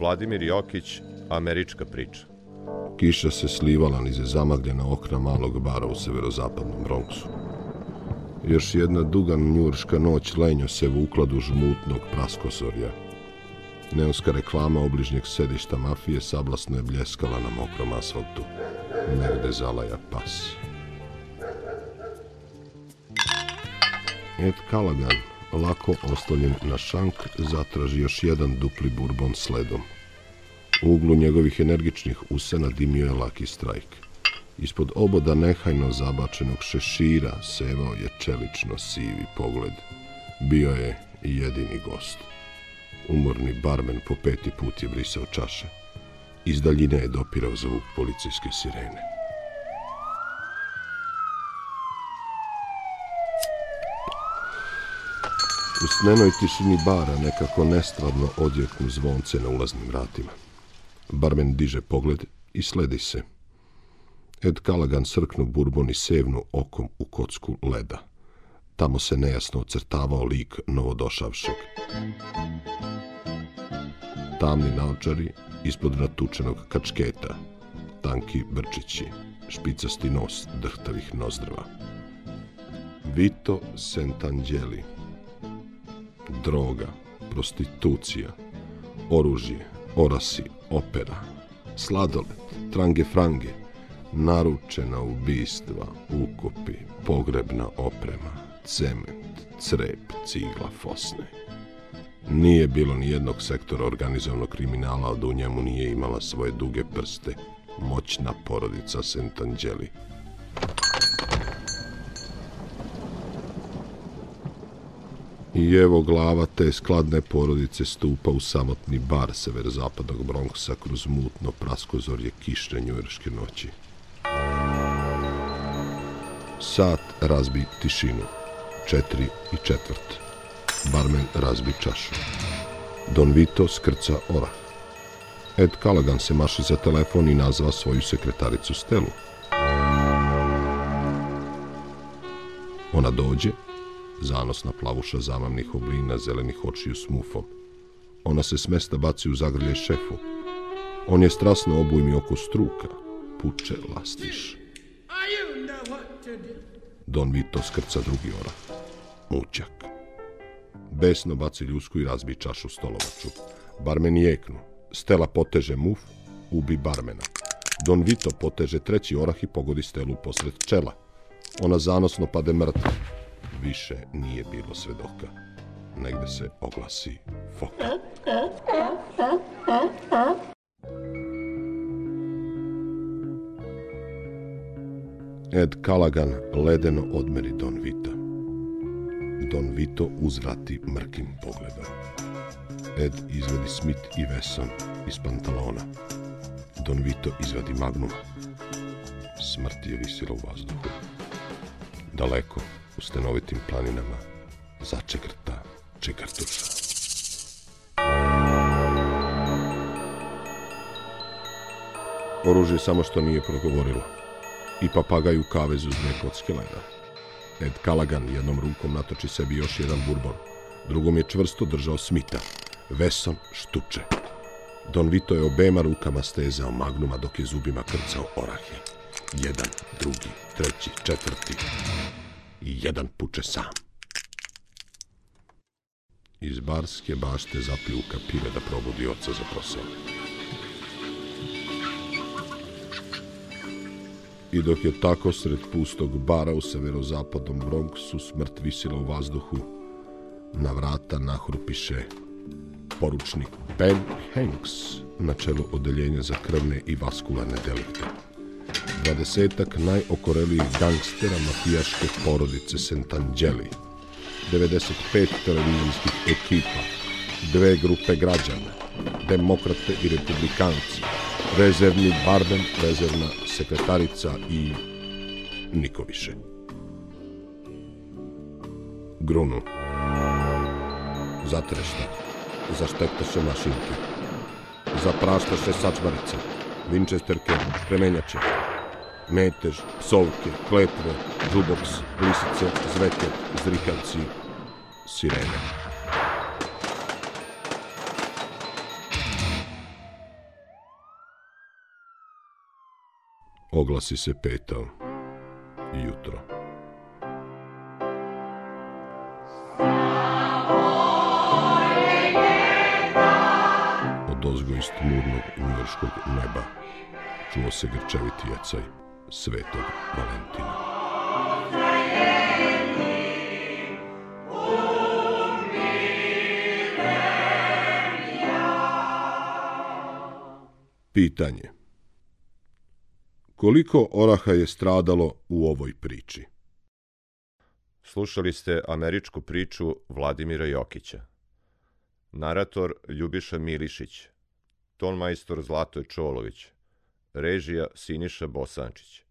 Vladimir Jokić, Američka priča. Kiša se slivala nize zamagljena okna malog bara u severozapadnom Bronxu. Još jedna duga njurška noć lenjo se vukla duž mutnog praskosorja. Neoska reklama obližnjeg sedišta mafije sablasno je bljeskala na mokrom asfaltu. Negde zalaja pas. Ed Callaghan, lako oslonjen na šank, zatraži još jedan dupli burbon sledom. U uglu njegovih energičnih usena dimio je laki strajk. Ispod oboda nehajno zabačenog šešira sevao je čelično sivi pogled. Bio je jedini gost. Umorni barmen po peti put je brisao čaše. Iz daljine je dopirao zvuk policijske sirene. U tišini bara nekako nestvarno odjeknu zvonce na ulaznim vratima. Barmen diže pogled i sledi se. Ed Callaghan srknu burbon i sevnu okom u kocku leda. Tamo se nejasno ocrtavao lik novodošavšeg. Tamni naočari ispod natučenog kačketa, tanki brčići, špicasti nos drhtavih nozdrva. Vito Sentangeli. Droga, prostitucija, oružje, orasi, opera, sladoled, trange frange, naručena ubistva, ukopi, pogrebna oprema, cement, crep, cigla, fosne. Nije bilo ni jednog sektora organizovanog kriminala, a da u njemu nije imala svoje duge prste, moćna porodica Sentangeli. I evo glava te skladne porodice stupa u samotni bar severozapadnog Bronxa kroz mutno praskozorje kišne njujorške noći. Sat razbi tišinu. Četiri i četvrt. Barmen razbi čašu. Don Vito skrca orah. Ed Callaghan se maši za telefon i nazva svoju sekretaricu Stelu. Ona dođe, zanosna plavuša zamamnih oblina zelenih očiju s mufom. Ona se s mesta baci u zagrlje šefu. On je strasno obujmi oko struka. Puče lastiš. Don Vito skrca drugi orah. Mućak. Besno baci ljusku i razbi čašu stolovaču. Barmen jeknu. Stela poteže muf, ubi barmena. Don Vito poteže treći orah i pogodi Stelu posred čela. Ona zanosno pade mrtva. Više nije bilo svedoka. Negde se oglasi foka. Ed Callaghan ledeno odmeri Don Vita. Don Vito uzvrati mrkim pogledom. Ed izvadi Smith i Wesson iz pantalona. Don Vito izvadi Magnuma. Smrt je visila u vazduhu. Daleko, u stenovitim planinama, začegrta čegrtuša. Oružje samo što nije progovorilo. I papagaj u kavezu dve kocke leda. Ed Callaghan jednom rukom natoči sebi još jedan burbon. Drugom je čvrsto držao Smita. Veson štuče. Don Vito je obema rukama stezao magnuma dok je zubima krcao orahe. Jedan, drugi, treći, četvrti. I jedan puče sam. Iz barske bašte zapljuka pive da probudi oca za posao. I dok je tako sred pustog bara u severozapadnom Bronxu smrt visila u vazduhu, na vrata nahrupiše poručnik Ben Hanks na čelu odeljenja za krvne i vaskularne delikte. Dvadesetak najokorelijih gangstera mafijaške porodice Sentangeli, 95 televizijskih ekipa, dve grupe građana, demokrate i republikanci, rezervni barben, rezervna sekretarica i niko više. Grunu. Zatrešta. Zaštektaše mašinke. Zapraštaše sačmarice. Winchesterke, kremenjače, metež, psovke, kletve, džuboks, lisice, zveke, zrikavci, sirene. Oglasi se petao. Jutro. Jutro. Iz tmurnog njujorskog neba čuo se grčeviti jecaj svetog Valentina. Pitanje. Koliko oraha je stradalo u ovoj priči? Slušali ste američku priču Vladimira Jokića. Narator Ljubiša Milišić. Tonmajstor Zlatoje Čolović. Režija Siniša Bosančić.